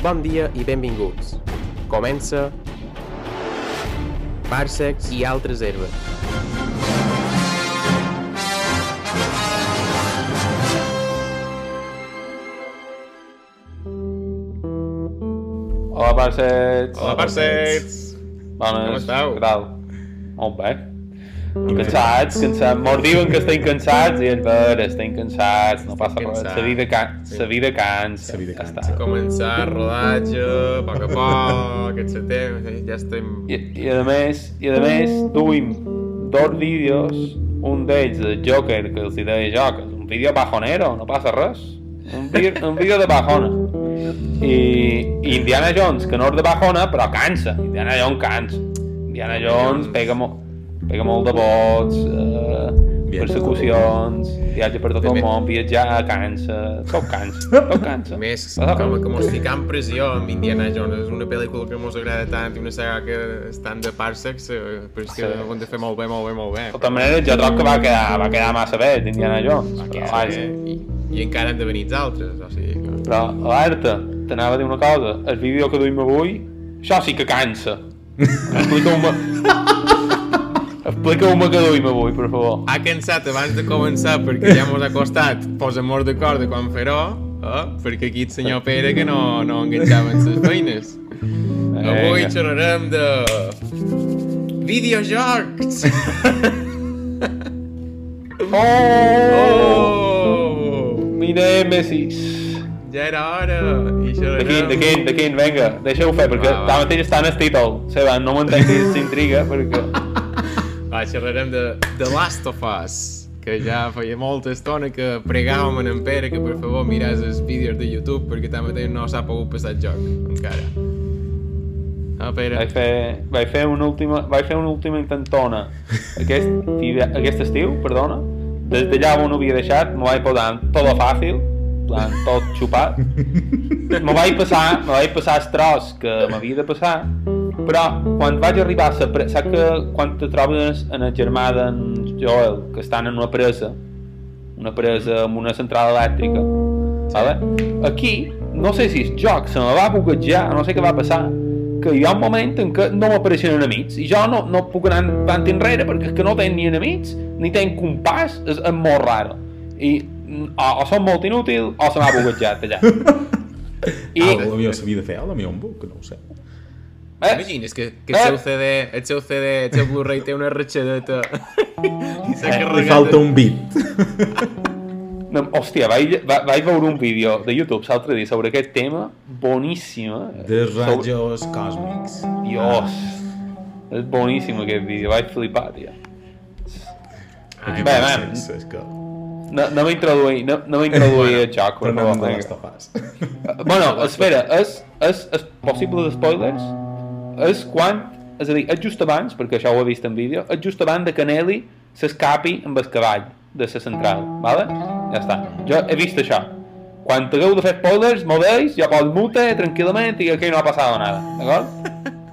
Bon dia i benvinguts. Comença Parsecs i altres herbes. Hola, parcets. Hola, parcets! Bones. Com esteu? Què tal? Molt bé. Cansats, cansats. Mos diuen que estem cansats i és vera, estem cansats, no passa res. cansats. La vida, can... La vida cansa. La vida Ja cansa. està. Començar rodatge, a poc a poc, aquest setembre, ja estem... I, I a més, i a més, duim dos vídeos, un d'ells de Joker, que els hi deia jo, que és un vídeo bajonero, no passa res. Un, vi un vídeo de bajona. I, I Indiana Jones, que no és de bajona, però cansa. Indiana Jones cansa. Indiana Jones pega, mo pega molt de vots, eh, persecucions, viatge per tot el món, viatjar, cansa, tot cansa, tot cansa. A més, com res. que mos fica en pressió amb Indiana Jones, és una pel·lícula que mos agrada tant i una saga que estan de parsecs, eh, però és que Sí. ho hem de fer molt bé, molt bé, molt bé. De tota manera, jo trobo que va quedar, va quedar massa bé, Indiana Jones. Va Però, quedar vaja. bé, i, I encara han de venir els altres, o sigui que... Però, alerta, t'anava a dir una cosa. El vídeo que duim avui, això sí que cansa. Explica-ho-me... Explica-ho-me que duim avui, per favor. Ha cansat abans de començar perquè ja mos ha costat posar-nos d'acord de quan fer-ho, eh? perquè aquí el senyor Pere que no, no enganxava en les feines. Avui xerrarem de... Videojocs! Oh! Oh! Mira M6. Ja era hora! I De xerrarem... quin, de quin, de quin, vinga, deixa-ho fer, perquè Va, va. tanmateix està en el títol. Seba, no m'entenguis s'intriga, perquè... Va, xerrarem de The Last of Us, que ja feia molta estona que pregàvem en en Pere que per favor miràs els vídeos de YouTube perquè tanmateix no s'ha pogut passar el joc, encara. Ah, Pere. Vaig fer, vaig fer una última, vaig fer una última intentona aquest, aquest estiu, perdona. Des d'allà on ho havia deixat, m'ho vaig posar tot fàcil, plan, tot xupat. Me vaig passar, me vaig passar el tros que m'havia de passar, però quan vaig arribar a la presa, saps que quan te trobes en el germà d'en Joel, que estan en una presa, una presa amb una central elèctrica, vale? aquí, no sé si el joc se me va buguejar, no sé què va passar, que hi ha un moment en què no m'apareixen enemics i jo no, no puc anar tant enrere perquè és que no tenc ni enemics ni tenc compàs, és, és molt raro i o, o som molt inútil o se m'ha buguejat allà I... Ah, potser s'havia de fer, a la millor un buc, no ho sé. Eh, Imagines que, que el Eh. seu CD, el seu CD, el seu Blu-ray té una ratxadeta i s'ha Eh, Li carregat... falta un bit. no, hòstia, vaig, va- vaig veure un vídeo de YouTube l'altre dia sobre aquest tema boníssim eh? De Sobre- rajos còsmics. Dios és boníssim aquest vídeo, vaig flipar, tio Aquí bé, va, bé. és, és que... no, no m'introduï no, no m'introduï el joc per Però no favor, de vinga. les tofàs. Bueno, espera, és, és, és possible de spoilers? És quan, és a dir, és just abans, perquè això ho he vist en vídeo, és just abans de que Nelly s'escapi amb el cavall de la central, vale? Ja està. Jo he vist això. Quan hagueu de fer spoilers, m'ho veus, jo poso mute tranquil·lament i aquí no ha passat nada, d'acord?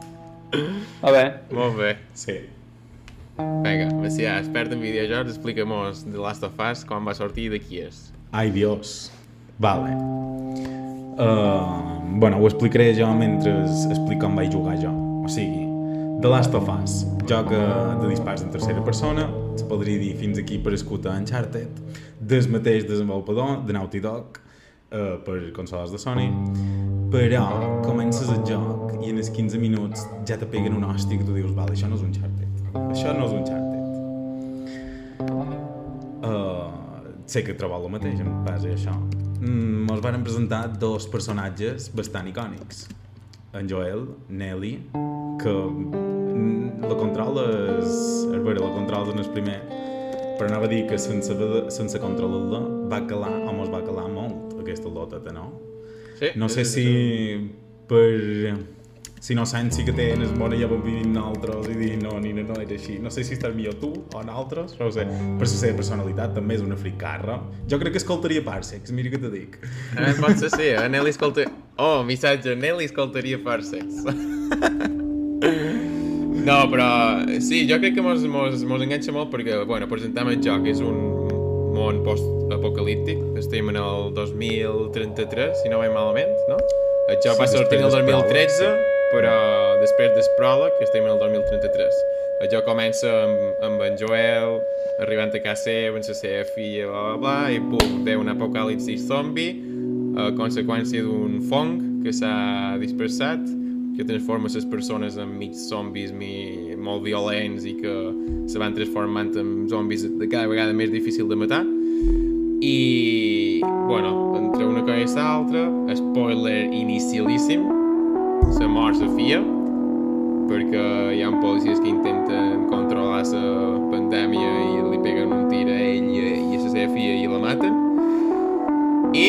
A veure, Molt bé. Sí. Vinga, Macià, expert en videojocs, explica-mos The Last of Us, quan va sortir i de qui és. Ai, Dios. Vale. Uh, bueno, ho explicaré jo mentre explico com vaig jugar jo. O sigui, The Last of Us, joc eh, de dispars en tercera persona, se podria dir fins aquí per escuta Uncharted, del mateix desenvolupador de Naughty Dog, uh, per consoles de Sony, però comences el joc i en els 15 minuts ja te peguen una hòstia que tu dius, vale, això no és Uncharted, això no és Uncharted. Uh, sé que trobo el mateix en base a això. Mm, Ens van presentar dos personatges bastant icònics. En Joel, Nelly, que mm, la control és... És vera, la control en el primer, però anava a dir que sense, sense controlar-la va calar, o mos va calar molt aquesta loteta, no? Sí, No sé és- si per... Si no sí que tens bona ja van venir nosaltres i dir no, Nina, no era així. No sé si estàs millor tu o nosaltres, no ho sé. Per la seva personalitat també és una fricarra. Jo crec que escoltaria Parsecs, mira què te dic. Eh, pot ser, sí. Eh? Nelly escolta... Oh, missatge. Nelly escoltaria Farsex. no, però... Sí, jo crec que mos, mos, mos enganxa molt perquè, bueno, presentem el joc. És un món post-apocalíptic. Estem en el 2033, si no vaig malament, no? El joc Sí, va sortir el després del 2013, pròleg, però després del pròleg, que estem en el 2033. El joc comença amb, amb en Joel arribant a casa seva, amb la seva filla, bla, bla, bla, i pum, ve un apocalipsi zombi a conseqüència d'un fong que s'ha dispersat, que transforma les persones en mig zombis mi, molt violents i que se van transformant en zombis de cada vegada més difícil de matar. I, bueno, entre una cosa i l'altra, spoiler inicialíssim, se mor la filla, perquè hi ha policies que intenten controlar la pandèmia i li peguen un tir a ell i a, i a la seva filla i la maten. I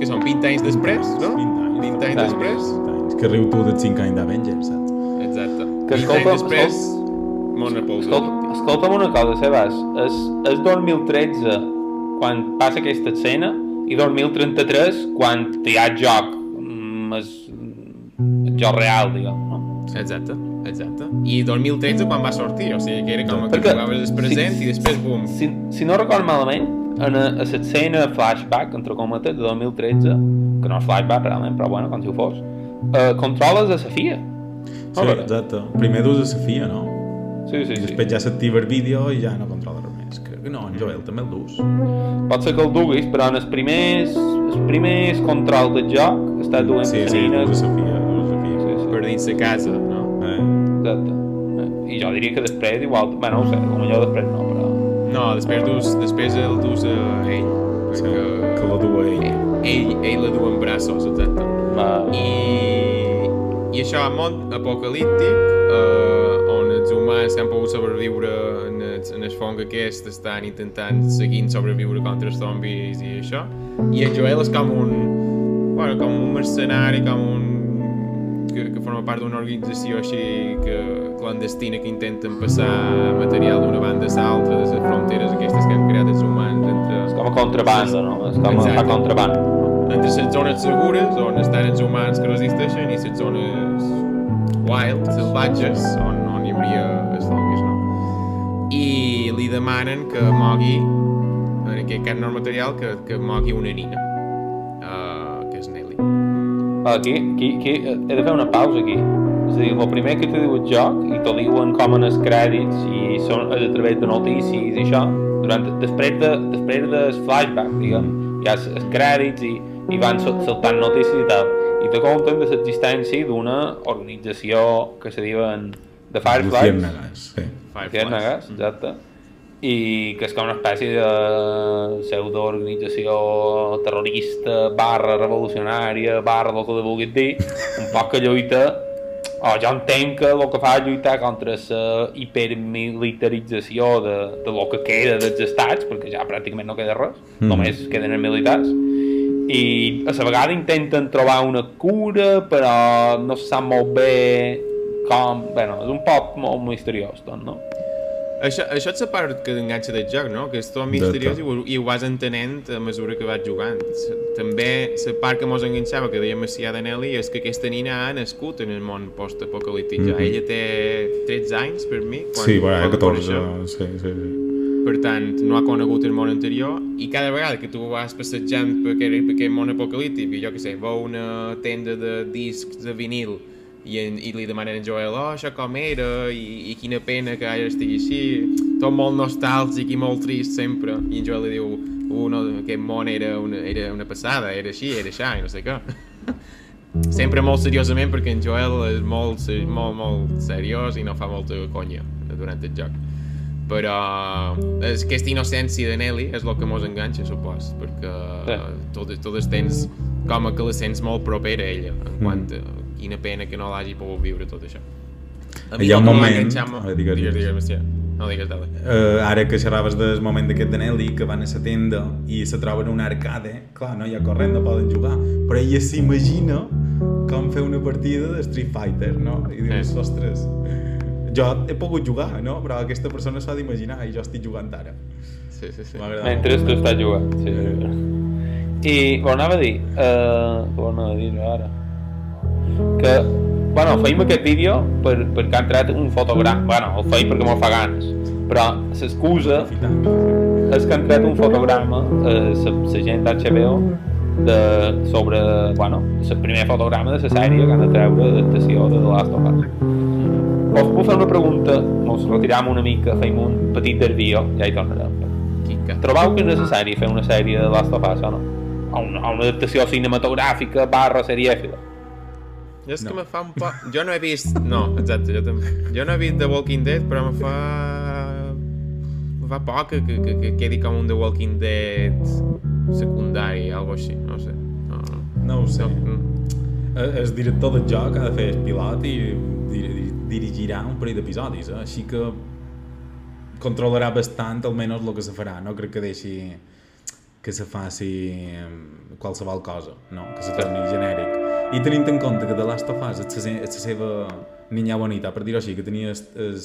que són 20 anys després, no? 20 anys. 20 anys després. 20 anys. Que riu tu dels 5 anys d'Avengers, saps? Exacte. Que 20 escolta- anys després, món apolsa. Escolta, escolta'm una cosa, Sebas. És, és 2013 quan passa aquesta escena i 2033 quan hi ha joc. Mm, el joc real, diguem, no? Exacte, exacte. I 2013 quan va sortir, o sigui que era com que Perquè- jugaves el present sí. i després, bum, Si, si no record malament, en a, a l'escena flashback, entre cometes, de 2013, que no és flashback realment, però bueno, com si ho fos, eh, controles a Sofia. Sí, exacte. Primer dus a Sofia, no? Sí, sí, I sí. després ja s'activa el vídeo i ja no controla res més. Crec que no, en Joel també el dus. Pot ser que el duguis, però en els primers, els primers control del joc està duent Sí, sí, nina- dus dins la casa, no? Eh, Exacte. Eh, I jo diria que després igual... Bé, no ho sé, potser després no, però... No, després, dus, després el dus a ell, sí, perquè que la du a ell. ell, ell la du en braços, exacte. Va... I, i això un món apocalíptic eh, on els humans que han pogut sobreviure en el, en el fong aquest estan intentant seguint sobreviure contra els zombis i això i en Joel és com un bueno, com un mercenari com un que, que forma part d'una organització així que, clandestina que intenten passar material d'una banda a l'altra de les fronteres aquestes que han creat els humans entre És com a contrabanda, no? És com a, Exacte. fa contrabanda. entre les zones segures, on estan els humans que resisteixen, i les zones wild, salvatges, on, on hi hauria els zombis, no? I li demanen que mogui, en aquest cas no material, que, que mogui una nina, Aquí, aquí, aquí, he de fer una pausa aquí. És a dir, el primer que te diu el joc, i t'ho diuen com en els crèdits, i són a través de notícies i això, durant, després, de, després del flashback, diguem, hi ha els, crèdits i, i van saltant notícies i tal. I te compten de l'existència d'una organització que se diuen The Fireflies. Luciérnagas, sí. Luciérnagas, exacte. I que és com una espècie de pseudo-organització terrorista, barra revolucionària, barra el que te vulguis dir, un poc que lluita o jo entenc que el que fa és lluitar contra la hipermilitarització de, de lo que queda dels estats, perquè ja pràcticament no queda res, Mm. només queden els militars, i a la vegada intenten trobar una cura, però no se sap molt bé com... Bueno, és un poc molt misteriós, tot, no? Això, això és la part que t'enganxa del joc, no? Que és tot misteriós i ho, i ho vas entenent a mesura que vas jugant. També la part que mos enganxava, que dèiem Macià de Nelly, és que aquesta nina ha nascut en el món post-apocalíptic. Ja. Mhm. Ella té 13 anys, per mi, quan, Sí, bueno, quan 14, això. sí, sí, sí. Per tant, no ha conegut el món anterior i cada vegada que tu vas passejant per aquest, per aquest món apocalíptic i jo què sé, veu una tenda de discs de vinil i, en, i li demanen a en Joel, oh, això com era? I, i quina pena que ara estigui així. Tot molt nostàlgic i molt trist sempre. I en Joel li diu, uh, no, aquest món era una, era una passada, era així, era això i no sé què. Sempre molt seriosament perquè en Joel és molt, molt, molt seriós i no fa molta conya durant el joc. Però és aquesta innocència de Nelly és el que mos enganxa, supos, perquè Sí. tot, tot el temps com que la sents molt propera a ella, en Mm. quant a quina pena que no l'hagi pogut viure tot això. A Hi ha un moment- enganxat molt- a veure, digues, digues, digues. digues, Macià. No digues, dale. Uh, ara que xerraves del moment d'aquest de Nelly, que van a la tenda i se troben una arcade, clar, no hi ha corrent, no poden jugar, però ella s'imagina com fer una partida de Street Fighter, no? I dius, Eh. ostres, jo he pogut jugar, no? Però aquesta persona s'ha d'imaginar i jo estic jugant ara. Sí, sí, sí. Mentre tu estàs jugant, sí. I ho anava a dir, uh, ho anava a dir ara, que, bueno, feim aquest vídeo per, perquè ha entrat un fotograma, bueno, el feim perquè me'l fa ganes, però l'excusa Aprofitant. és que ha entrat un fotograma, eh, la, la gent d'HBO, de, sobre, bueno, el primer fotograma de la sèrie que han de treure d'adaptació de The Last of Us. Us puc fer una pregunta, ens retiram una mica, fem un petit desvio, ja hi tornarem. Quica. Trobeu que és necessari fer una sèrie de Last of Us o no? O una, o una adaptació cinematogràfica barra serièfila? Jo és que No. me fa un poc... Jo no he vist... No, exacte, jo també. Jo no he vist The Walking Dead, però me fa... Me fa poc que, que, que, que quedi com un The Walking Dead secundari, algo així, no sé. No, no. No ho sé. No, mm. Eh, El director del joc ha de fer el pilot i di- di- dirigirà un parell d'episodis, eh? així que controlarà bastant almenys el que se farà, no crec que deixi que se faci em, qualsevol cosa, no? que se torni genèric. I tenint en compte que The Last of Us és la se- és la seva niña bonita, per dir-ho així, que tenia el,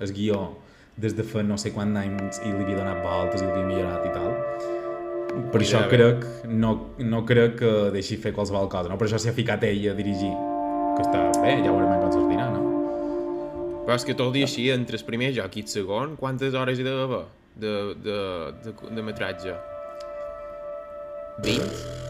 el guió des de fa no sé quants anys i li havia donat voltes i l'havia millorat i tal, per això Mira, crec, no, no crec que deixi fer qualsevol cosa, no? Per això s'hi ha ficat ell a dirigir, que està bé, ja veurem com sortirà, no? Però és que tot i així, entre el primer joc i el segon, quantes hores hi deu haver de, de, de, de metratge? 20?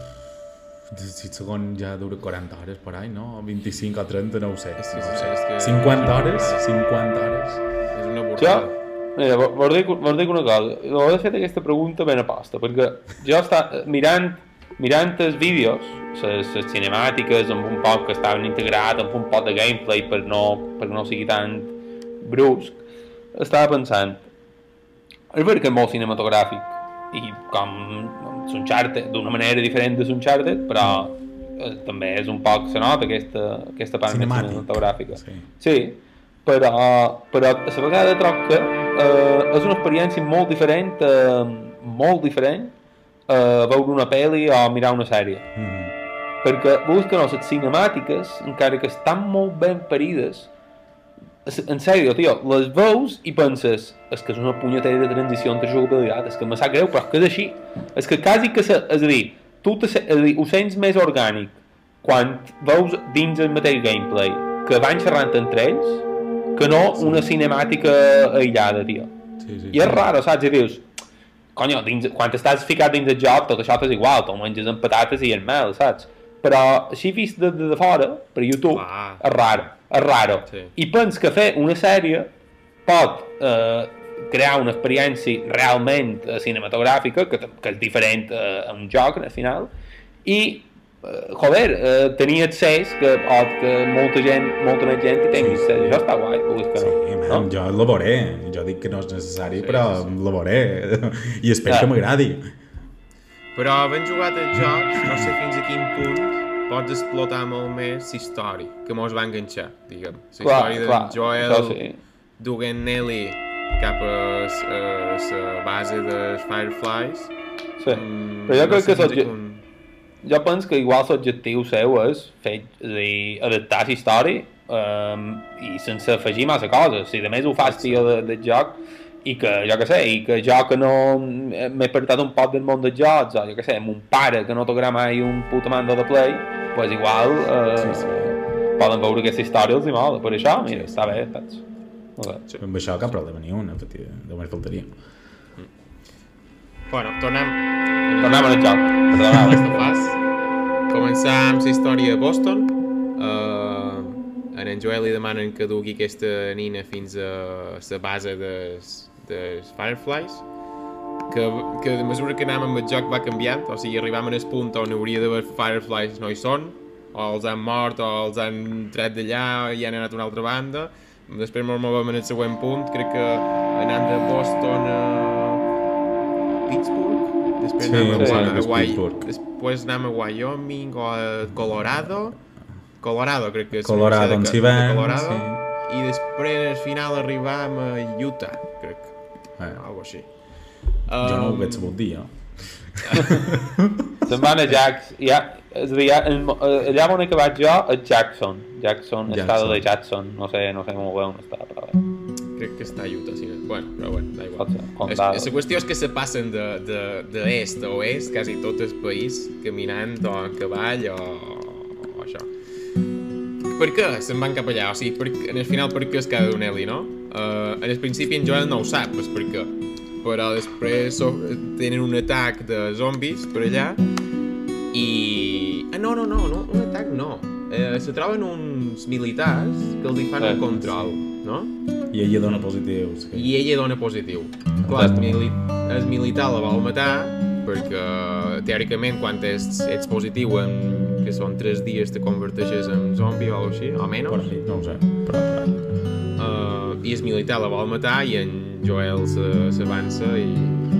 Si segon ja dura 40 hores per any, no? 25 o 30, no ho sé. Que- no ho sé. és que- 50 hores? 50 hores? És una Jo, borrada. mira, vo- vos dic, vos dic una cosa. Ho he fet aquesta pregunta ben aposta, perquè jo està, mirant, mirant els vídeos, les, les cinemàtiques, amb un poc que estaven integrat, amb un poc de gameplay per no, per no sigui tan brusc, estava pensant, és veritat que és molt cinematogràfic, i com l'Uncharted, d'una manera diferent de l'Uncharted, però eh, també és un poc, se nota aquesta, aquesta part Cinemàtic. cinematogràfica. Sí. Sí, però, però a la vegada troc que eh, és una experiència molt diferent, eh, molt diferent, eh, veure una pel·li o mirar una sèrie. Mm Perquè, veus que no, les cinemàtiques, encara que estan molt ben parides, es- en sèrio, tio, les veus i penses és que és una punyetera de transició entre jugabilitat, és que me sap greu, però és que és així. És que quasi que, se, és a dir, tu te, és a dir, ho sents més orgànic quan veus dins el mateix gameplay que van xerrant entre ells que no una cinemàtica aïllada, tio. Sí, sí. I és raro, saps? I dius, conyo, dins, quan estàs ficat dins el joc, tot això t'és igual, te'l menges amb patates i en mel, saps? Però així vist de, de, de fora, per YouTube, Clar. és raro, és raro. Sí. I pens que fer una sèrie pot eh, crear una experiència realment eh, cinematogràfica, que, que és diferent eh, a un joc, al final, i eh, joder, eh, tenir accés que, o que molta gent, molta més gent hi tingui accés. Això està guai, que Sí, no. man, no? jo la veuré. Jo dic que no és necessari, Sí, però sí, la veuré. I espero Ja. que m'agradi. Però havent jugat els jocs, no sé fins a quin punt pots explotar molt més la història que mos va enganxar, diguem. La Clar, història clar, d'en Joel això sí. duent Nelly cap a la base dels Fireflies. Sí. Mm, Però jo crec que fins a l'obje- quin- jo penso que igual l'objectiu seu és fer, és a dir, adaptar la història um, i sense afegir massa coses. Si a més ho fas tio de, del joc i que, jo que sé, i que jo que no m'he apartat un poc del món dels jocs, o jo que sé, amb un pare que no tocarà mai un puto mando de play, pues igual uh, Sí, sí. poden veure aquesta història els hi mola. Per això, mira, Sí, sí. està bé, saps? No sé. Amb això cap problema ni un, efectivament. Només faltaria. Bueno, tornem... Tornem al joc. a Perdoneu. Començar amb la història de Boston. Uh, en en Joel li demanen que dugui aquesta nina fins a la base dels, dels Fireflies que, que de mesura que anàvem amb el joc va canviant, o sigui, arribàvem al punt on hauria d'haver Fireflies no hi són, o els han mort, o els han tret d'allà i han anat a una altra banda. Després ens movem en el següent punt, crec que anant de Boston a Pittsburgh, després Sí, anem em a, a, Pittsburgh. després anem a Wyoming o a Colorado, Colorado crec que és Colorado, on s'hi ven, Colorado, sí. i després al final arribam a Utah, crec, Eh, algo així. Jo no ho veig dir, jo. Se'n van a Jackson. Ja, és a dir, ja, eh, allà on he acabat jo, a Jackson. Jackson, Jackson. estado de Jackson. No sé, no sé molt bé on està, però bé. crec que està a Utah, sí. Bueno, però bueno, da igual. La qüestió és que se passen de, de, de est a oest, quasi tot el país, caminant o a cavall o, o això. Per què se'n van cap allà? O sigui, per, en el final per què es queda d'un Eli, no? Uh, en el principi en Joel no ho sap, és per què. Però després so, tenen un atac de zombis per allà I... Ah, no, no, no, no un atac no. Eh, se troben uns militars que els hi fan Eh, un control, no? I ella dona positiu. Sí. I ella dona positiu. Clar, el, mili el militar la vol matar perquè teòricament quan ets, ets positiu en que són 3 dies te converteixes en zombi o alguna així, o menys. ahí, no ho sé. Però, però... I el militar la vol matar i en Joel s'avança i...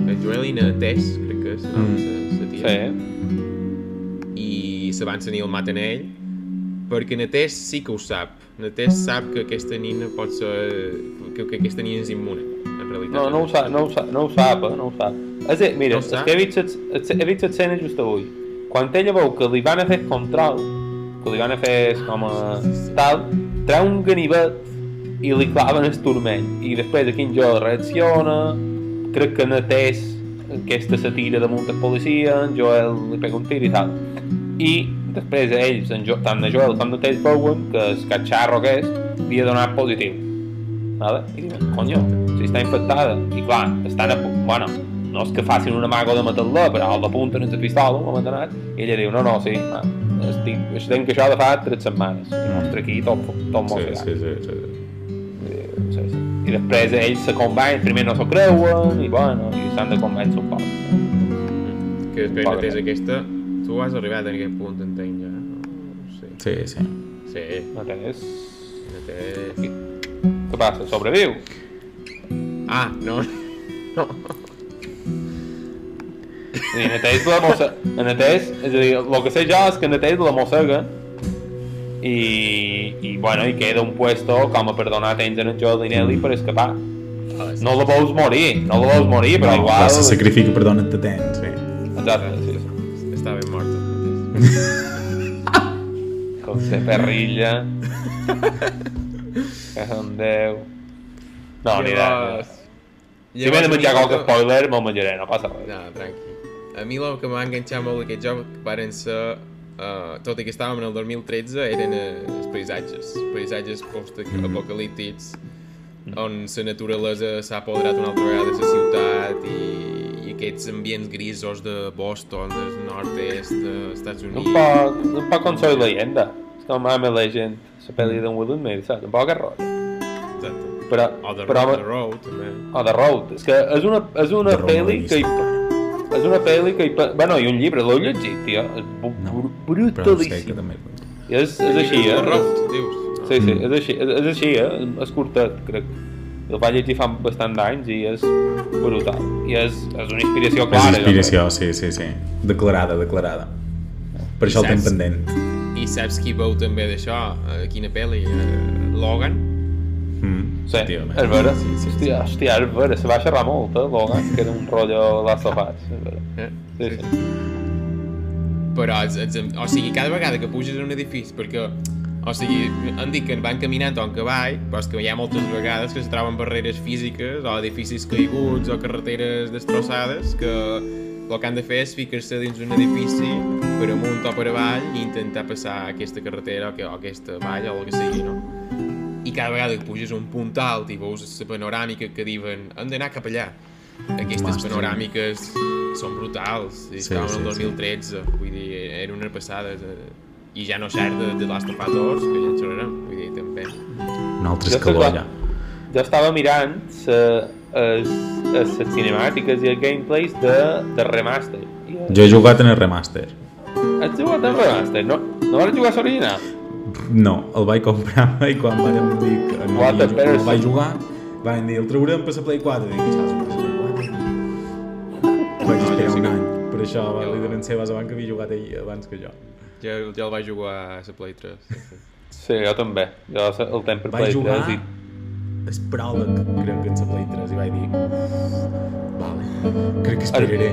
En Joel i en Tess, crec que és, no? Mm. Se tira. Sí. i s'avancen i el maten ell perquè Natés sí que ho sap Natés sap que aquesta nina pot ser que, que aquesta nina és immune en realitat No, no ho sap, no ho sap, no ho sap, eh? no ho sap. És dir, mira, No és que he vist, he vist l'escena just avui. Quan ella veu que li van a fer control, que li van a fer com a tal, treu un ganivet i li claven el turmell. I després aquí en Joel reacciona, crec que Natés aquesta se tira damunt el policia, en Joel li pega un tir i tal. I després ells, en jo, tant de Joel com de Natés veuen que el catxarro que és li ha donat positiu. Vale? I diuen, conyo, si està infectada. I clar, estan a punt, bueno, no és que facin una mago de matar-la, però el apunten en la pistola, un moment donat, i ella diu, no, no, sí, va, estic, estic que això de fa 3 setmanes. I mostra aquí tot, tot molt Sí, fregat. sí, sí, sí. Sí, sí. I després ells se convenyen, primer no s'ho creuen, i bueno, i s'han de convèncer un poc. que després Vale. Natés aquesta tu has arribat a aquest punt entenc ja no, no sé Sí, sí. sí, No tens... Natés Què passa? Sobreviu? ah, no no, I Neteix la mossa... Neteix, és a dir, el que sé jo és que Neteix la mossega i, i, bueno, i queda un puesto com a per donar temps en el Joel i Nelly per escapar. No la veus morir, no la veus morir, però no, igual... clar, se sacrifica per donar-te temps, sí. Exacte, sí, sí. està ben se perrilla. que són Déu. No, ni. Llavors- Si m'he de menjar qualque spoiler, me'l menjaré, no passa res. No, tranqui. A mi el que m'ha enganxat molt d'aquest joc varen ser, uh, tot i que estàvem en el 2013, eren uh, els paisatges. Paisatges post-apocalíptics, on la naturalesa s'ha apoderat una altra vegada de la ciutat i, i aquests ambients grisos de Boston, del nord-est dels Estats Un Units. poc, un poc com Soy Leyenda. És com I'm a Legend, la pel·li d'en Will Smith, saps? Un poc error. Exacte. Però, O The, però, Road, The Road, també. O The Road. És que és una, és una pel·li que... Hi, és una pel·li que... Hi, pa- bueno, i un llibre, l'heu llegit, tio. És No, bru- però sé que brutalíssim. també... I és, és així, eh? Road, dius. No? Sí, sí, Mm. és així, és, és així, eh? És curtet, crec. El vaig llegir fa bastant d'anys i és brutal. I és, és una inspiració És clara. jo inspiració, sí, sí, sí. Declarada, declarada. Per això el saps- tinc pendent. I saps qui veu també d'això? A quina pel·li? Uh, Logan? Mm, Sí, és vera. Sí, sí, sí. Hòstia, hòstia, és vera. Se va xerrar molt, eh, Logan, que era un rotllo Last of Us. És vera. Eh? Sí, sí. Però, ets, ets, o sigui, cada vegada que puges a un edifici, perquè, o sigui, em dic que van caminant en cavall, però és que hi ha moltes vegades que es troben barreres físiques, o edificis caiguts, o carreteres destrossades, que el que han de fer és ficar-se dins un edifici per amunt o per avall i intentar passar aquesta carretera o, que, o aquesta vall o el que sigui, no? I cada vegada que puges un punt alt i veus la panoràmica que diuen hem d'anar cap allà. Aquestes Mostra. panoràmiques són brutals. I Sí, estaven sí, el sí. 2013, vull dir, era una passada. eh, I ja no xer de, de Last of Us 2, que ja en xerrarem, vull dir, també. Un altre Jo escaló, ja. Jo estava mirant les cinemàtiques i els gameplays de, de remaster. I, Jo he jugat en el remaster. Has jugat en remaster, no? No vas jugar a l'original? No, el vaig comprar i quan vam dir que no, What ju- no person. el vaig jugar, van dir, el traurem per la Play 4. I dic, saps, per la Play 4? Vaig esperar un any. Per això va, Jo- li donen seves abans que havia jugat ell abans que jo. Jo, jo el vaig jugar a la Play 3. Sí, sí. Sí, jo també. Jo se- el temps per Vaig Play jugar 3 i... el pròleg, crec que en la Play 3, i vaig dir, vale, crec que esperaré.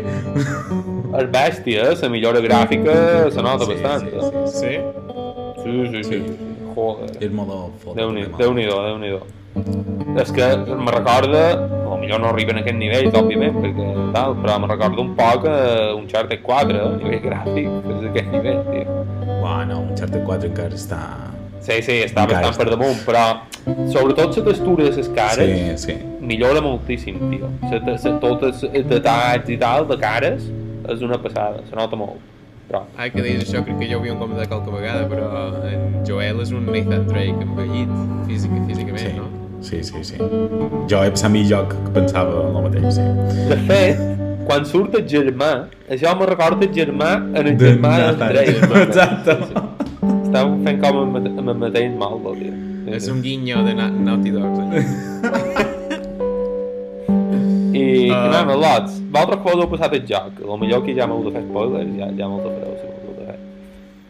És bèstia, eh? La millora gràfica se nota Sí, bastant. sí, eh? sí, Sí? Sí, sí, sí. Joder. Foto. Déu-n'hi- també, Déu-n'hi-do, déu nhi déu És que me recorda, potser no arriben a aquest nivell, òbviament, perquè tal, però me recorda un poc a un Uncharted 4, a nivell gràfic, és d'aquest nivell, tio. Uah, no, un Uncharted 4 encara està... Sí, sí, està Encara bastant per està. damunt, però sobretot la textura de les cares Sí, sí. millora moltíssim, tio. Se, se, tots els detalls i tal de cares és una passada, se nota molt. Però, Ai, que deies això, crec que ja ho havíem comentat qualque vegada, però en Joel és un Nathan Drake envellit, físic, físicament, Sí, no? sí, sí, sí. Jo he passat mi joc que pensava el mateix, sí. de fet, quan surt el germà, això me recorda el germà en el De germà del Nathan. Drake. Exacte. Estau fent com amb, amb el mateix mal, vol dir. És un guinyo de Na Naughty Dogs. Eh? I, Ah. uh... i anem, lots. Vosaltres que vos heu passat el joc, a lo millor que ja m'heu de fer spoilers, ja, ja m'ho fareu si m'ho de fer.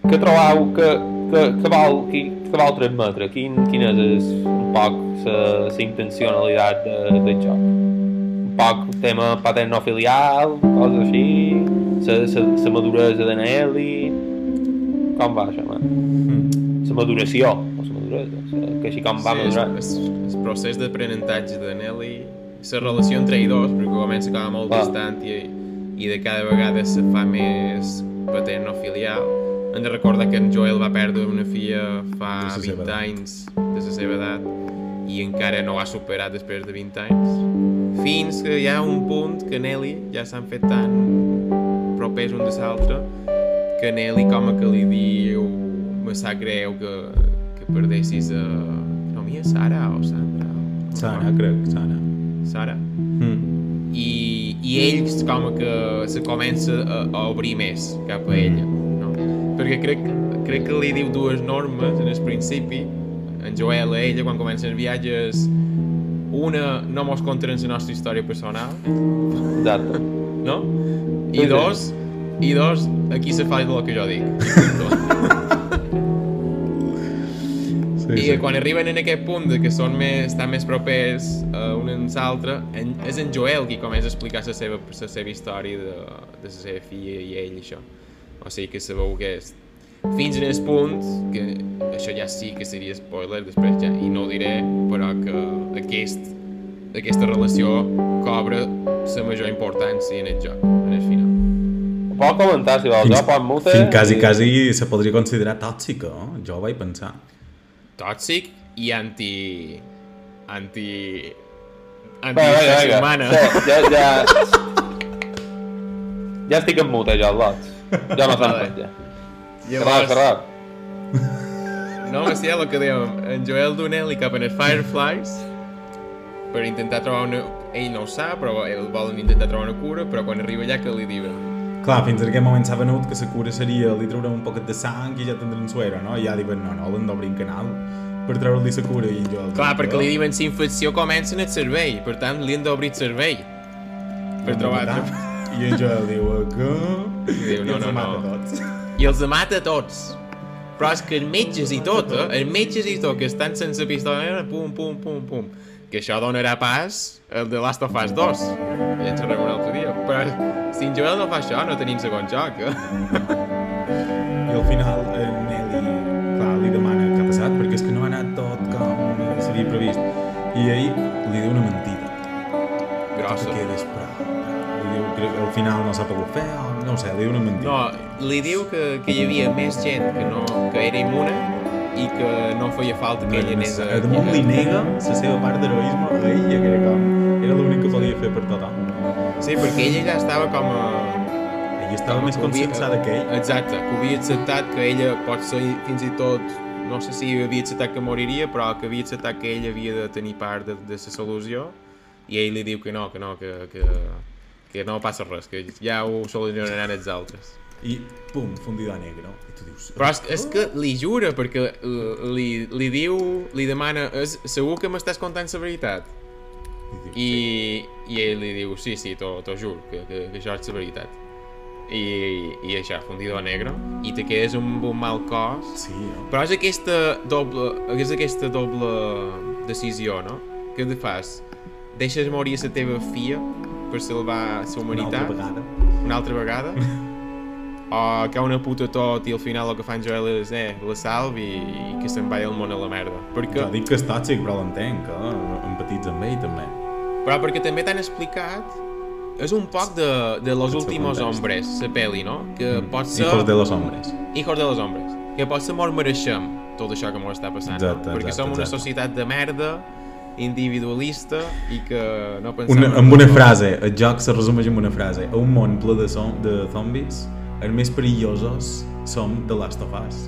Què trobeu que, que, que, vol, que, que vol transmetre? Quin, quina és un poc la intencionalitat de, del joc? Un poc tema paternofilial, coses així, la maduresa de Nelly... Com va això, man? La maduració, o la maduresa, sa- que així com va sí, madurar. és procés d'aprenentatge de Nelly, la relació entre ells dos, perquè comença com a molt Ah. distant i, i de cada vegada se fa més paterno-filial. Hem de recordar que en Joel va perdre una filla fa De la seva 20 edat. anys de la seva edat i encara no ho ha superat després de 20 anys. Fins que hi ha un punt que Nelly ja s'han fet tan propers un de l'altre que Nelly com a que li diu me sap greu que, que perdessis a... No, mia, Sara o Sandra? o- Sara, crec, Sara. Sara. Mm. I, i ells com que se comença a, a obrir més cap a ella, no? Perquè crec, crec que li diu dues normes en el principi, en Joel a ella, quan comencen els viatges, una, no mos conten la nostra història personal, Exacte. no? I dos, i dos, aquí se fa el que jo dic. I. Sí, I sí. quan arriben en aquest punt de que són més, estan més propers a un en l'altre, en, és en Joel qui comença a explicar la seva, la seva història de, de la seva filla i ell i això. O sigui que sabeu que és fins en el punt que això ja sí que seria spoiler després ja, i no ho diré, però que aquest, aquesta relació cobra la major importància en el joc, en el final. Ho pot comentar, si vols, Fins, jo pot mute. fins quasi, quasi se podria considerar tòxica, no? Jo ho vaig pensar. Tòxic i anti... anti... Vinga, vinga. anti-humana. Sí, ja, ja... Ja estic en mute, jo, lots. Jo no Vale. ja. Llavors, Ferrat, Ferrat. no, sí, el que dèiem, en Joel Donelli cap en els Fireflies per intentar trobar una... Ell no ho sap, però el volen intentar trobar una cura, però quan arriba allà que li diuen Clar, fins en aquest moment s'ha venut que la cura seria li treure un poquet de sang i ja tindran suera, no? I ja diuen, no, no, l'han d'obrir un canal per treure-li la cura i jo... Clar, perquè li diuen si infecció comença en el cervell, per tant li han d'obrir el cervell per trobar I en Joel diu, que... I diu, no, els no, mata no. Tots. i els mata tots. Però és que els metges i tot, eh? Els metges i tot, que estan sense pistola, pum, pum, pum, pum. Que això donarà pas al The Last of Us 2. Ja en xerrem un altre dia. Però si en Joel no fa això, no tenim segon joc, eh? I al final en Nelly, clar, li demana què ha passat, perquè és que no ha anat tot com s'havia previst. I ell li diu una mentida. Grossa. Que quedes, però... Li diu que al final no s'ha pogut fer, o no ho sé, li diu una mentida. No, li diu que, que hi havia més gent que, no, que era immune i que no feia falta que ell anés a... A damunt li nega la seva part d'heroisme a ell, que era com... Era l'únic que podia fer per tothom. Sí, perquè ella ja estava com a... Ell estava més conscienciada que ell. Exacte, que havia acceptat que ella pot ser fins i tot no sé si havia acceptat que moriria, però que havia acceptat que ell havia de tenir part de, de la solució i ell li diu que no, que no, que, que, que no passa res, que ja ho solucionaran els altres. I, pum, fundida a negre. I tu dius... Però és, és que li jura, perquè eh, li, li diu, li demana, és, segur que m'estàs contant la veritat? I, diu, I, i ell li diu, sí, sí, t'ho juro, que, que, que això és la veritat. I, i això, fundido a negre, i te quedes amb un mal cos, Sí, no? Però és aquesta doble, és aquesta doble decisió, no? Què te fas? Deixes morir la teva filla per salvar la Una altra humanitat vegada. una altra vegada? o que una puta tot i al final el que fan Joel és eh, la salvi i, que se'n vagi el món a la merda. Perquè, Jo dic que és tòxic, però l'entenc, que empatitza amb ell, també. però perquè també t'han explicat és un poc de, de Los Últimos context. Hombres, la peli, no? Que Mm. pot ser... Hijos de los hombres. Hijos de los hombres. Que potser mos mereixem tot això que mos està passant, Exacte, no? Perquè exacte, som una exacte. societat de merda, individualista i que no pensem... Una, amb una frase, el joc se resumeix amb una frase. Un món ple de, som, de zombis, els més perillosos som The Last of Us.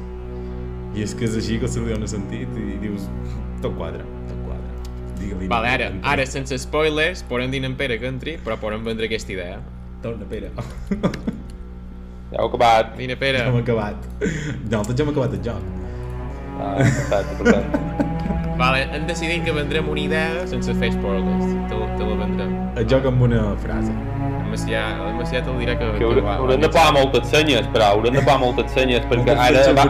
I és que és així que se li dona sentit i dius, tot quadra, tot quadra. Digue-li. Vale, ara, ara sense spoilers, podem dir en Pere que entri, però podem vendre aquesta idea. Torna, Pere. Ja heu acabat. Vine, Pere. Ja hem acabat. Nosaltres ja hem acabat el joc. Ah, perfecte, perfecte. Vale, hem decidit que vendrem una idea sense fer spoilers. Te, te la vendrem. El joc amb una frase. El Macià, el Macià te'l dirà que... Que que haurem, va- haurem de posar moltes senyes, però haurem de posar moltes senyes, perquè ara, va,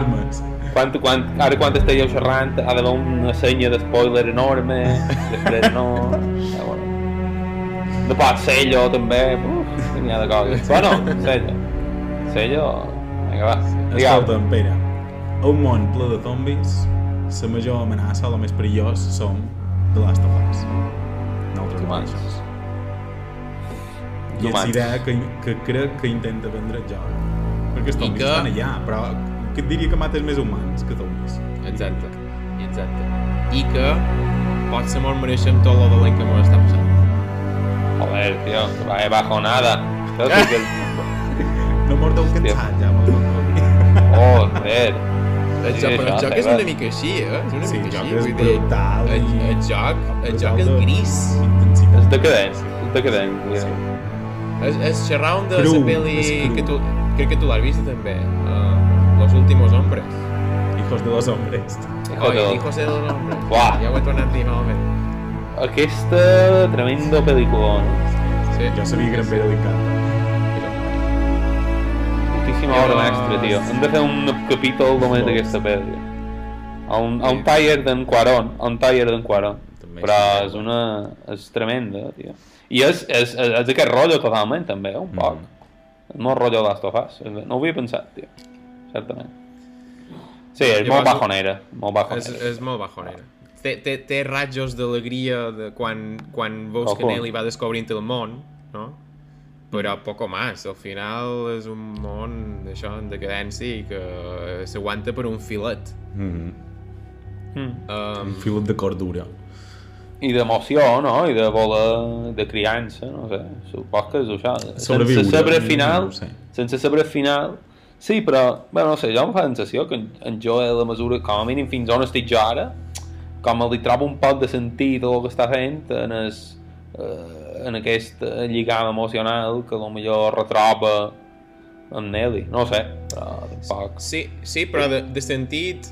quan, quan, ara quan estigueu xerrant ha d'haver una senya de spoiler enorme, després no... Ja, bueno. De posar sello també, uf, n'hi ha de coses. Bueno, sello. Sello... Vinga, va. Escolta'm, Pere, a un món ple de zombis, la major amenaça, el més perillós, som The Last of Us. Nosaltres mateixos. I és idea que, que crec que intenta vendre el joc. Perquè els I zombis que- estan allà, però que et diria que mates més humans que zombis. Exacte, exacte. I que potser molt mereixem tot el dolent que m'ho està passant. Joder, que vaya bajonada. Saps? Perquè... No mordeu Hòstia. cansat, ja, molt Joder. El Sí, joc, però el joc és una mica així, eh? És una Sí, mica el joc així. és vull dir, brutal El, el joc, el joc és de- gris. Intensitat. És decadent, és decadent. Sí. Sí. És, és xerrar un de la pel·li que tu, crec que tu l'has vist també. Uh, Los últimos hombres. Hijos de los hombres. Hijo de- Hijos de los hombres. Buah. Ja ho he tornat a dir malament. Aquesta tremendo pel·lícula? Sí. Jo sabia que era en Pere li encanta. Putíssima Jo- obra mestra, tio. Hem de fer un capítol només d'aquesta pel·li. A un, a un taller d'en Quaron, a un taller d'en Quaron. També Però és una... és tremenda, tio. I és, és, és, és aquest rotllo totalment, també, un poc. Mhm. És molt rotllo Last of Us. No ho havia pensat, tio. Certament. Sí, és Llavors, molt bajonera. Molt És, bajonera. és molt bajonera. Té, té, té ratjos d'alegria de quan, quan veus que Ojo. Nelly va descobrint el món, no? Però poco más. Al final és un món d'això en decadència i que s'aguanta per un filet. Mm -hmm. Mm. Um, Un filet de cordura. I d'emoció, no? I de voler... de criança, no sé. Supos que és això. Sobreviure. Sense saber el No final... ho sé. Sense saber el final... Sí, però, bueno, no sé, jo em fa sensació que en, en Joel, a mesura, com a mínim fins on estic jo ara, com li trobo un poc de sentit el que està fent en, es, eh, en aquest eh, lligam emocional que potser retroba amb Nelly. No sé, però tampoc... sí, sí, però de, de sentit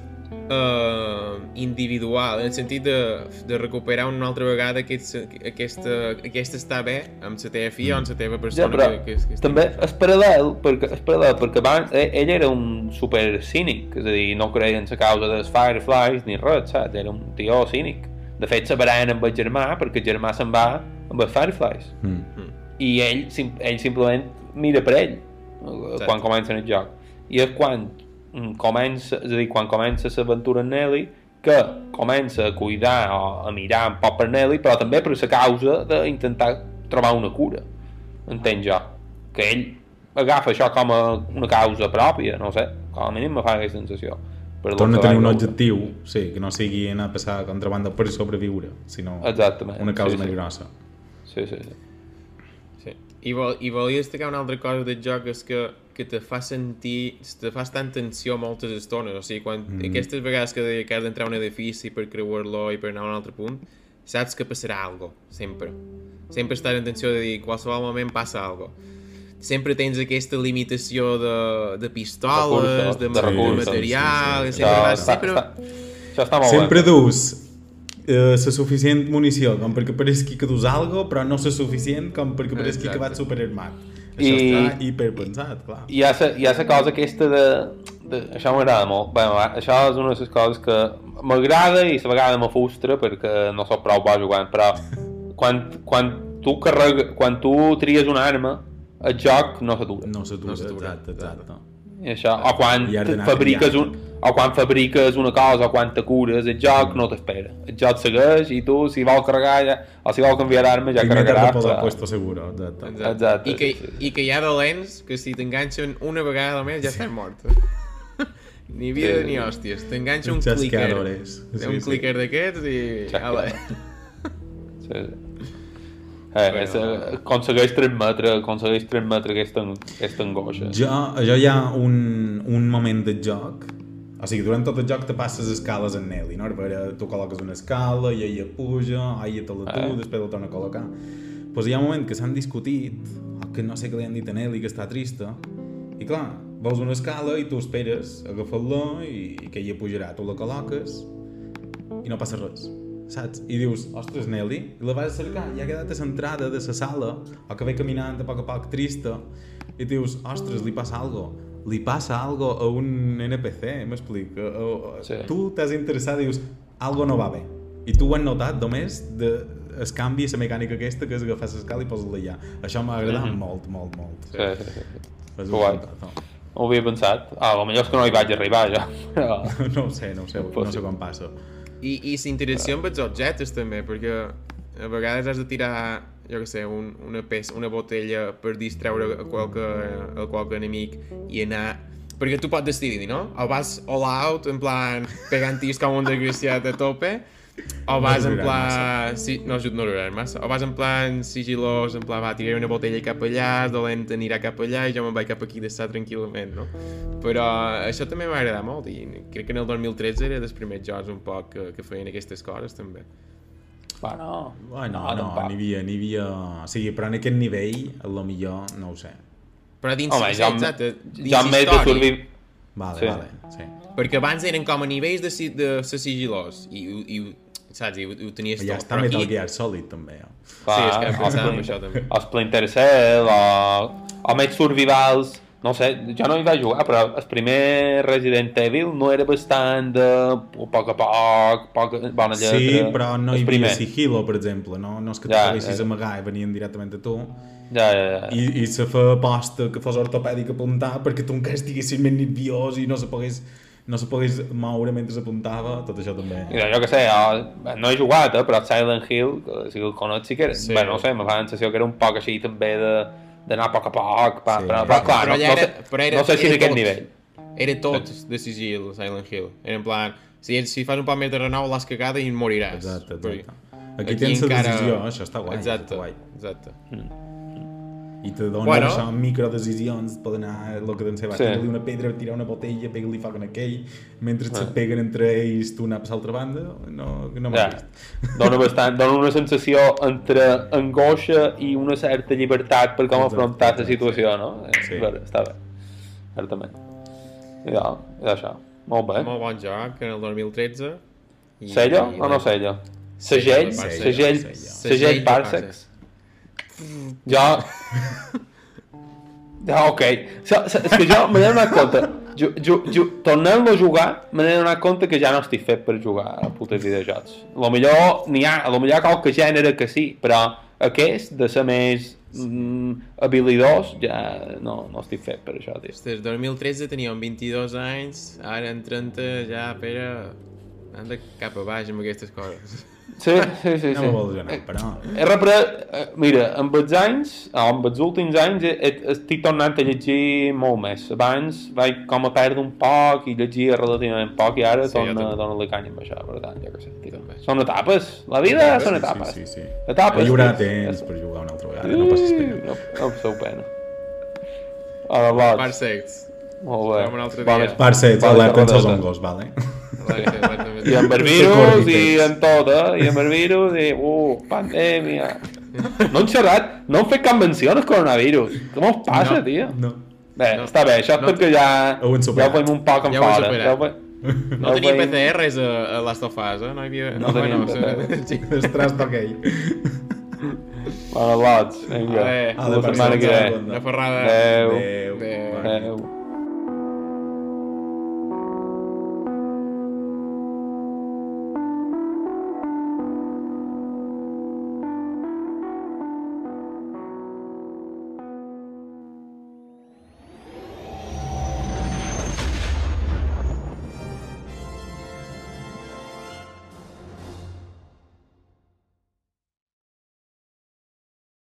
uh, individual, en el sentit de, de recuperar una altra vegada aquest, aquesta, aquesta està bé amb la teva filla o amb la teva Ja, persona però que, que, que també és paral·lel, perquè, és paral·lel, perquè abans, ell, ell era un super cínic, és a dir, no creia en la causa dels Fireflies ni res, saps? Era un tio cínic. De fet, se barallen amb el germà perquè el germà se'n va amb els Fireflies. Mm. I ell, sim ell simplement mira per ell eh, quan comença el joc. I és quan mm, comença, és a dir, quan comença l'aventura en Nelly, que comença a cuidar o a mirar un poc per Nelly, però també per la causa d'intentar trobar una cura. Entenc jo. Que ell agafa això com a una causa pròpia, no sé, com a mínim me fa aquesta sensació. Per Torna a que tenir un objectiu, sí, que no sigui anar a passar contrabanda per sobreviure, sinó Exactament. una causa sí, més sí. grossa. Sí, sí, sí. Sí. I, vol, I volia destacar una altra cosa del joc és que, que te fa sentir, te fa estar en tensió moltes estones, o sigui, quan mm. aquestes vegades que, que has d'entrar a un edifici per creuar-lo i per anar a un altre punt, saps que passarà algo, sempre. Sempre estàs en tensió de dir, qualsevol moment passa algo. Sempre tens aquesta limitació de, de pistoles, Recursos, de, de de recursos, material, sí, sí, sí. sempre Això, vas, està, sempre... està, això està molt Sempre bé. Dus eh, la suficient munició com perquè pareixi que dus algo, però no la suficient com perquè pareixi que Exacte. vas superarmat. Això I- està hiperpensat, clar. hi ha, sa, hi ha la cosa aquesta de, de això m'agrada molt Bé, això és una de les coses que m'agrada i a vegades me frustra perquè no soc prou bo jugant però quan, quan tu carrega, quan tu tries una arma el joc no s'atura No s'atura, No s'atura, exacte, exacte. I això, o quan I has d'anar fabriques un, o quan fabriques una cosa o quan te cures, el joc no t'espera el joc segueix i tu si vol carregar ja, o si vol canviar d'arma ja carregaràs el però- puesto seguro, exacte. Exacte. Exacte, I, que, sí, sí. I que hi ha dolents que si t'enganxen una vegada més ja estàs mort. ni vida Sí. ni hòsties. T'enganxa un clicker. Un clicker d'aquests i... Sí, sí. Eh, és, eh, aconsegueix transmetre, aconsegueix transmetre aquesta, aquesta angoixa. Jo, jo hi ha un, un moment de joc o sigui, durant tot el joc te passes escales en Nelly, no? Veure, tu col·loques una escala i ella puja, ella te la tu, Eh. després la torna a col·locar. Pues hi ha un moment que s'han discutit, o que no sé què li han dit a Nelly, que està trista, i clar, vols una escala i tu esperes, agafar-la i, i que ella pujarà, tu la col·loques i no passa res saps? I dius, ostres, Nelly, i la vas cercar, i ha quedat a l'entrada de la sala, o que ve caminant a poc a poc trista, i dius, ostres, li passa algo. Li passa algo a un NPC, m'explico. Sí. Tu t'has interessat i dius, algo no va bé. I tu ho has notat només de es canvi la mecànica aquesta que és agafar l'escala i posar-la allà. Això m'ha agradat Mhm. molt, molt, molt. Sí, sí, sí. Guai. no. No ho havia pensat. Ah, potser és que no hi vaig arribar, ja. Però... no ho sé, no ho sé, no sé quan passa. I, i la interacció amb els objectes també, perquè a vegades has de tirar, jo què sé, un, una, peça, una botella per distreure a qualque, a qualque enemic i anar... Perquè tu pots decidir, no? O vas all out, en plan, pegant-tis com un desgraciat a tope, o vas en durarà plan... Sí, no, no durarà massa. O vas en plan sigilós, en plan, va, tiraré una botella cap allà, dolent anirà cap allà i jo me'n vaig cap aquí d'estar tranquil·lament, no? Però això també m'ha agradat molt i crec que en el 2013 era dels primers jocs un poc que, que feien aquestes coses també. Bueno, Bueno, no, no, n'hi havia, n'hi havia... O sigui, però en aquest nivell, a lo millor, no ho sé. Però dins, Home, jo, exacte, dins jo més de surviv... Vale, Sí. vale, sí. Perquè abans eren com a nivells de, de ser sigilós i, i, saps, i, ho- ho tenies Ja tot. està Metal aquí- Gear Solid, també. eh? Sí, és que Clar, pensava en o això també. Splinter Cell, o, o més survivals... No sé, jo no hi vaig jugar, però el primer Resident Evil no era bastant de poc a poc, poc, bona lletra... Sí, però no hi havia sigilo, per exemple, no, no és que Ja, te poguessis ja. amagar i venien directament a tu. Ja, ja, ja. I, i se fa aposta que fos ortopèdic apuntar perquè tu encara estiguessis més nerviós i no se pogués, no se pogués moure mentre apuntava, tot això també. Mira, jo què sé, jo no he jugat, eh, però Silent Hill, que que el conec, sí que era... Sí. Bé, no sé, me fa la sensació que era un poc així també de d'anar a poc a poc, pa, Sí. però, però, clar, Però no, allà no, era- sé, però era- no sé si era d'aquest tot. nivell. Era tot de sigil, Silent Hill. Era en plan, si, si fas un poc més de renou, l'has cagada i moriràs. Exacte, exacte. Aquí tens la decisió, això està guai, Exacte, està guai. exacte. I te donen Bueno. això, microdecisions, poden anar, el que sé, va, Sí. una pedra, tirar una botella, pega-li foc en aquell, mentre Ah. se peguen entre ells, tu anar a l'altra banda, no, no m'ha Ja. vist. Dona bastant, dona una sensació entre angoixa i una certa llibertat per com Exacte, afrontar la situació, no? Eh, Sí. Bé, està bé, certament. I ja, i això, molt bé. Molt bon joc en el 2013. I, Sello i- o no? Sello Segell? Segell? Segell Parsecs? Jo... Ja, ok. So, so, és que jo me n'he donat compte. Jo, jo, jo, tornant-lo a jugar, me n'he donat compte que ja no estic fet per jugar a putes videojocs. Lo millor n'hi ha, lo millor qualque gènere que sí, però aquest, de ser més mm, habilidós, ja no, no estic fet per això, tio. Ostres, 2013 teníem 22 anys, ara en 30 ja, Pere, han de cap a baix amb aquestes coses. Sí, sí, sí. No sí. me vols anar, però... He repres, eh, mira, amb els anys, o amb els últims anys, estic tornant a llegir molt més. Abans vaig com a perdre un poc i llegia relativament poc i ara Sí, sí, torna, torna la canya amb això, per tant, jo què sé. Tio. Són etapes, la vida Etapes, són Sí, etapes. sí, sí. Etapes, Hi haurà temps per jugar una altra vegada, no passis pena. No, no passeu pena. Ara, lots. Parsecs. Molt bé. Altre dia. Parcets, bones alerta amb els xerradetes. hongos, vale? I amb el virus i en tot, eh? I amb el virus i... Uh, pandèmia. No han xerrat, no han fet cap menció al coronavirus. Què mos passa, No. tio? No. Bé, No. està bé, això és No. perquè ja... Ho hem ja superat. ho veiem un poc en Ja ho hem fora. superat. Ja ho No tenia PCRs a, a Last of Us, eh? No hi havia... No teníem bueno, sí. Estàs d'aquell. Bueno, lots, vinga. Vale. Fins la setmana que ve. Una ferrada. Adéu. Adéu. Adéu. Adéu.